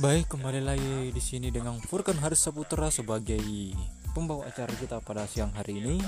Baik, kembali lagi di sini dengan Furkan Haris Saputra sebagai pembawa acara kita pada siang hari ini.